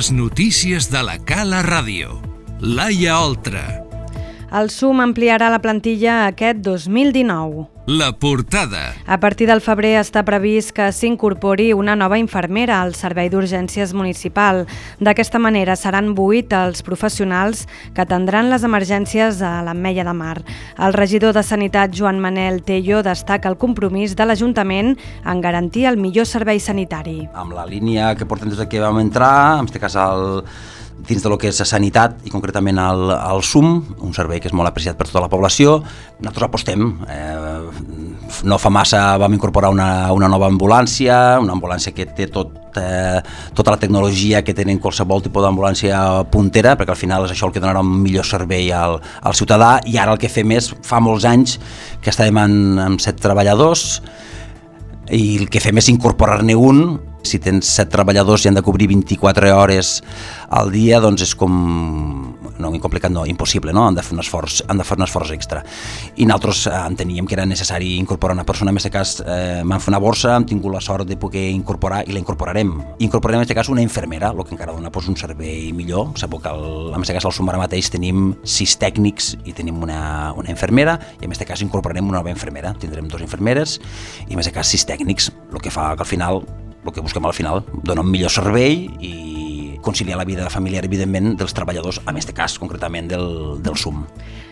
Les notícies de la Cala Ràdio. Laia Oltra. El SUM ampliarà la plantilla aquest 2019. La portada. A partir del febrer està previst que s'incorpori una nova infermera al Servei d'Urgències Municipal. D'aquesta manera seran vuit els professionals que atendran les emergències a l'Ametlla de Mar. El regidor de Sanitat, Joan Manel Tello, destaca el compromís de l'Ajuntament en garantir el millor servei sanitari. Amb la línia que portem des que vam entrar, en aquest cas el dins de lo que és la sanitat i concretament el, el SUM, un servei que és molt apreciat per tota la població, nosaltres apostem. Eh, no fa massa vam incorporar una, una nova ambulància, una ambulància que té tot, eh, tota la tecnologia que tenen qualsevol tipus d'ambulància puntera, perquè al final és això el que donarà un millor servei al, al ciutadà, i ara el que fem és, fa molts anys que estàvem en, amb set treballadors, i el que fem és incorporar-ne un. Si tens set treballadors i han de cobrir 24 hores al dia, doncs és com no, incomplicat no, impossible, no? han de fer un esforç, han de fer un esforç extra. I nosaltres eh, enteníem que era necessari incorporar una persona, en aquest cas eh, m'han fet una borsa, hem tingut la sort de poder incorporar i la incorporarem. Incorporarem en aquest cas una infermera, el que encara dona pues, un servei millor. Sabeu que el, en aquest cas al Sumar mateix tenim sis tècnics i tenim una, una infermera i en aquest cas incorporarem una nova infermera. Tindrem dos infermeres i en aquest cas sis tècnics, el que fa que al final el que busquem al final, donar un millor servei i conciliar la vida familiar, evidentment, dels treballadors, en aquest cas, concretament, del, del SUM.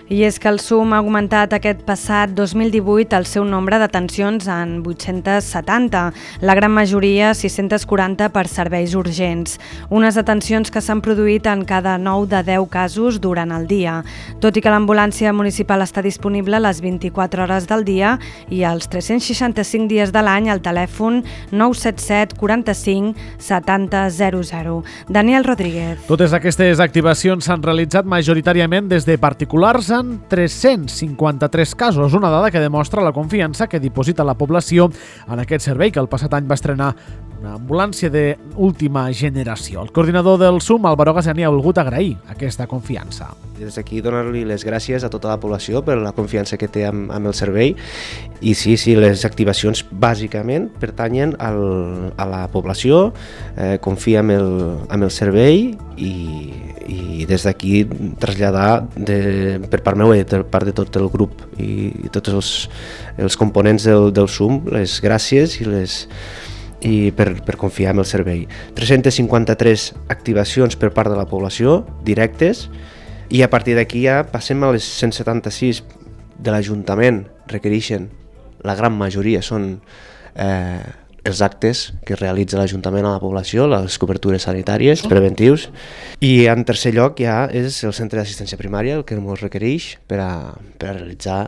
I és que el SUM ha augmentat aquest passat 2018 el seu nombre d'atencions en 870, la gran majoria 640 per serveis urgents, unes atencions que s'han produït en cada 9 de 10 casos durant el dia. Tot i que l'ambulància municipal està disponible les 24 hores del dia i els 365 dies de l'any al telèfon 977 45 70 00. Daniel Rodríguez. Totes aquestes activacions s'han realitzat majoritàriament des de particulars en 353 casos, una dada que demostra la confiança que diposita la població en aquest servei que el passat any va estrenar una ambulància d'última generació. El coordinador del SUM, Álvaro Gazani, ha volgut agrair aquesta confiança. Des d'aquí donar-li les gràcies a tota la població per la confiança que té amb, amb el servei i sí, sí, les activacions bàsicament pertanyen al, a la població, eh, confia en el, en el servei i, i des d'aquí traslladar de, per part meva i per part de tot el grup i, i tots els, els components del, del SUM les gràcies i les i per, per confiar en el servei. 353 activacions per part de la població, directes, i a partir d'aquí ja passem a les 176 de l'Ajuntament, requereixen, la gran majoria són eh, els actes que realitza l'Ajuntament a la població, les cobertures sanitàries, preventius, i en tercer lloc ja és el centre d'assistència primària el que ens requereix per a, per a realitzar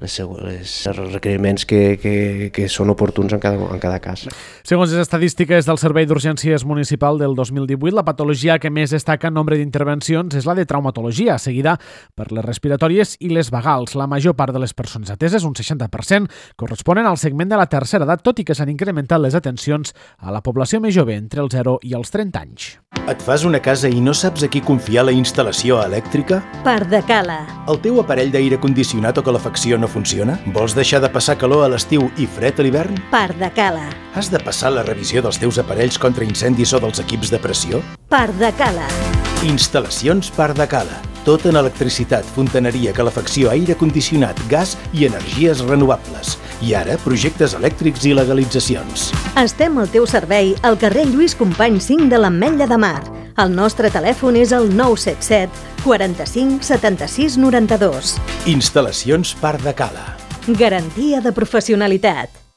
les, les requeriments que, que, que són oportuns en cada, en cada cas. Segons les estadístiques del Servei d'Urgències Municipal del 2018, la patologia que més destaca en nombre d'intervencions és la de traumatologia, seguida per les respiratòries i les vagals. La major part de les persones ateses, un 60%, corresponen al segment de la tercera edat, tot i que s'han incrementat les atencions a la població més jove, entre els 0 i els 30 anys. Et fas una casa i no saps a qui confiar la instal·lació elèctrica? Pardacala. El teu aparell d'aire condicionat o calefacció no funciona? Vols deixar de passar calor a l'estiu i fred a l'hivern? Pardacala. Has de passar la revisió dels teus aparells contra incendis o dels equips de pressió? Pardacala. Instal·lacions Pardacala. Tot en electricitat, fontaneria, calefacció, aire condicionat, gas i energies renovables. I ara, projectes elèctrics i legalitzacions. Estem al teu servei al carrer Lluís Company 5 de l'Ametlla de Mar. El nostre telèfon és el 977 45 76 92. Instal·lacions Parc de Cala. Garantia de professionalitat.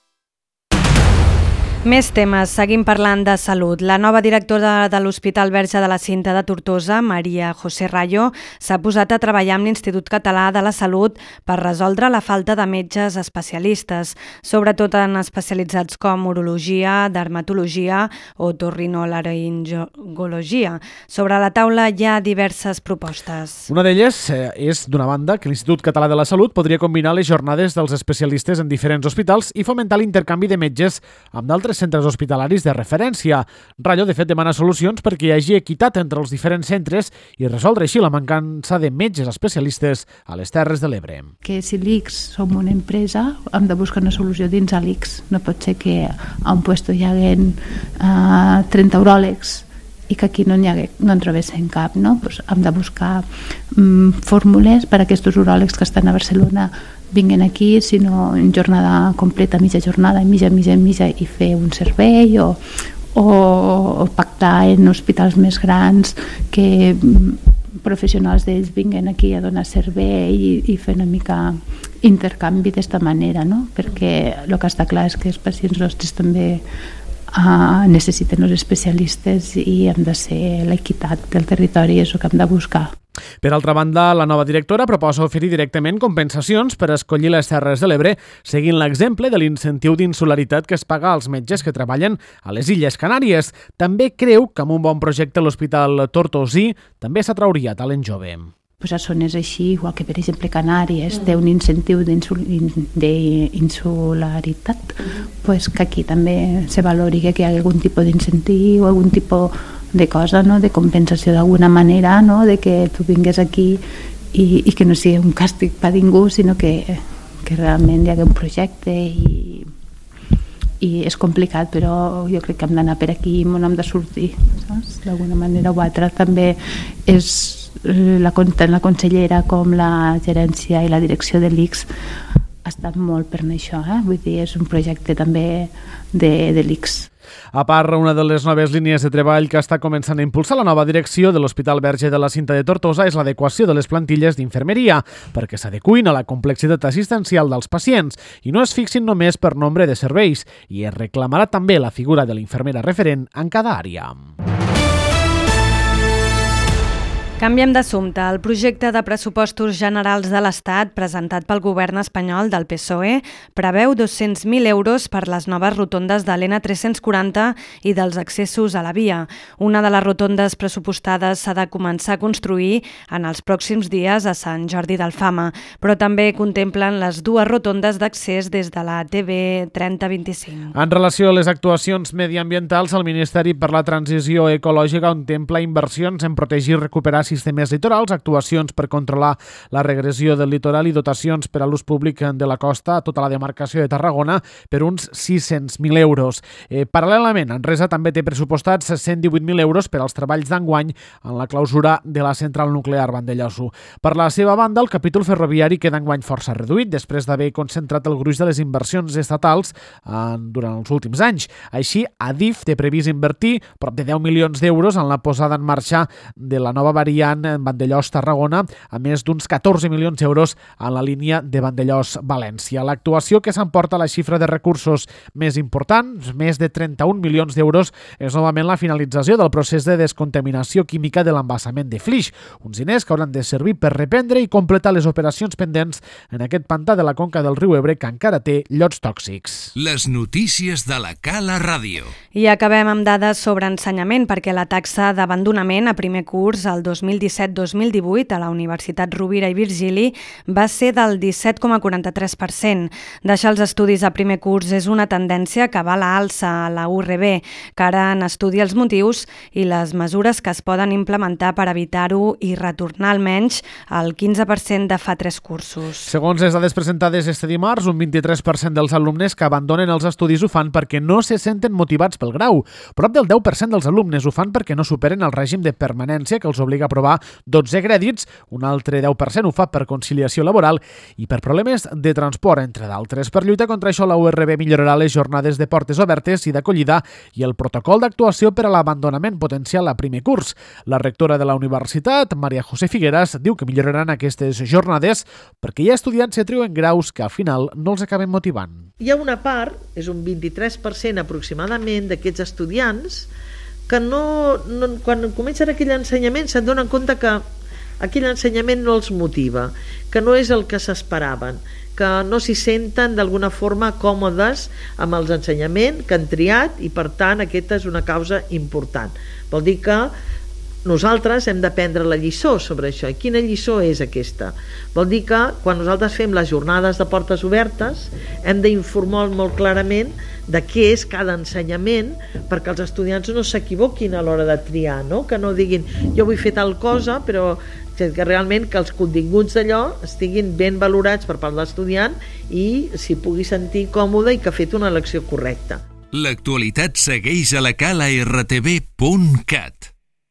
Més temes. Seguim parlant de salut. La nova directora de l'Hospital Verge de la Cinta de Tortosa, Maria José Rayo, s'ha posat a treballar amb l'Institut Català de la Salut per resoldre la falta de metges especialistes, sobretot en especialitzats com urologia, dermatologia o torrinolaringologia. Sobre la taula hi ha diverses propostes. Una d'elles eh, és, d'una banda, que l'Institut Català de la Salut podria combinar les jornades dels especialistes en diferents hospitals i fomentar l'intercanvi de metges amb d'altres altres centres hospitalaris de referència. Rayo, de fet, demana solucions perquè hi hagi equitat entre els diferents centres i resoldre així la mancança de metges especialistes a les Terres de l'Ebre. Que si l'ICS som una empresa, hem de buscar una solució dins a l'ICS. No pot ser que a un puesto hi haguen uh, 30 uròlegs i que aquí no, hi hagué, no en trobessin cap. No? Pues hem de buscar mm, fórmules per a aquests uròlegs que estan a Barcelona vinguin aquí, sinó en jornada completa, mitja jornada, mitja, mitja, mitja, i fer un servei o, o, pactar en hospitals més grans que mm, professionals d'ells vinguen aquí a donar servei i, i fer una mica intercanvi d'esta manera, no? perquè el que està clar és que els pacients nostres també uh, necessiten els especialistes i hem de ser l'equitat del territori, és el que hem de buscar. Per altra banda, la nova directora proposa oferir directament compensacions per escollir les Terres de l'Ebre, seguint l'exemple de l'incentiu d'insularitat que es paga als metges que treballen a les Illes Canàries. També creu que amb un bon projecte l'Hospital Tortosí també s'atrauria talent jove pues a zones així, igual que per exemple Canàries té un incentiu d'insularitat, pues que aquí també se valori que hi ha algun tipus d'incentiu, algun tipus de cosa, no? de compensació d'alguna manera, no? de que tu vingues aquí i, i que no sigui un càstig per ningú, sinó que, que realment hi hagi un projecte i, i és complicat, però jo crec que hem d'anar per aquí i hem de sortir, D'alguna manera o altra també és la, tant la consellera com la gerència i la direcció de l'ICS ha estat molt per això, eh? vull dir, és un projecte també de, de l'ICS. A part, una de les noves línies de treball que està començant a impulsar la nova direcció de l'Hospital Verge de la Cinta de Tortosa és l'adequació de les plantilles d'infermeria, perquè s'adecuin a la complexitat assistencial dels pacients i no es fixin només per nombre de serveis, i es reclamarà també la figura de l'infermera referent en cada àrea. Canviem d'assumpte. El projecte de pressupostos generals de l'Estat presentat pel govern espanyol del PSOE preveu 200.000 euros per les noves rotondes de l'N340 i dels accessos a la via. Una de les rotondes pressupostades s'ha de començar a construir en els pròxims dies a Sant Jordi d'Alfama, però també contemplen les dues rotondes d'accés des de la TV 3025. En relació a les actuacions mediambientals, el Ministeri per la Transició Ecològica contempla inversions en protegir i recuperar sistemes litorals, actuacions per controlar la regressió del litoral i dotacions per a l'ús públic de la costa a tota la demarcació de Tarragona per uns 600.000 euros. Eh, paral·lelament, Enresa també té pressupostats 118.000 euros per als treballs d'enguany en la clausura de la central nuclear Vandelloso. Per la seva banda, el capítol ferroviari queda enguany força reduït després d'haver concentrat el gruix de les inversions estatals en, durant els últims anys. Així, Adif té previst invertir prop de 10 milions d'euros en la posada en marxa de la nova variant en Vandellós-Tarragona, a més d'uns 14 milions d'euros en la línia de Vandellós-València. L'actuació que s'emporta la xifra de recursos més important, més de 31 milions d'euros, és novament la finalització del procés de descontaminació química de l'embassament de Flix, uns diners que hauran de servir per reprendre i completar les operacions pendents en aquest pantà de la conca del riu Ebre que encara té llots tòxics. Les notícies de la Cala Ràdio. I acabem amb dades sobre ensenyament perquè la taxa d'abandonament a primer curs el 2020 2017-2018 a la Universitat Rovira i Virgili va ser del 17,43%. Deixar els estudis a primer curs és una tendència que va a l'alça a la URB, que ara n'estudia els motius i les mesures que es poden implementar per evitar-ho i retornar almenys al 15% de fa tres cursos. Segons les dades presentades este dimarts, un 23% dels alumnes que abandonen els estudis ho fan perquè no se senten motivats pel grau. Prop del 10% dels alumnes ho fan perquè no superen el règim de permanència que els obliga a aprovar 12 crèdits, un altre 10% ho fa per conciliació laboral i per problemes de transport, entre d'altres. Per lluitar contra això, la URB millorarà les jornades de portes obertes i d'acollida i el protocol d'actuació per a l'abandonament potencial a primer curs. La rectora de la universitat, Maria José Figueras, diu que milloraran aquestes jornades perquè hi ha estudiants que treuen graus que al final no els acaben motivant. Hi ha una part, és un 23% aproximadament d'aquests estudiants que no, no, quan comencen aquell ensenyament se'n donen compte que aquell ensenyament no els motiva, que no és el que s'esperaven, que no s'hi senten d'alguna forma còmodes amb els ensenyaments que han triat i per tant aquesta és una causa important. Vol dir que nosaltres hem d'aprendre la lliçó sobre això. I quina lliçó és aquesta? Vol dir que quan nosaltres fem les jornades de portes obertes hem d'informar molt clarament de què és cada ensenyament perquè els estudiants no s'equivoquin a l'hora de triar, no? que no diguin jo vull fer tal cosa però que realment que els continguts d'allò estiguin ben valorats per part de l'estudiant i s'hi pugui sentir còmode i que ha fet una elecció correcta. L'actualitat segueix a la cala rtb.cat.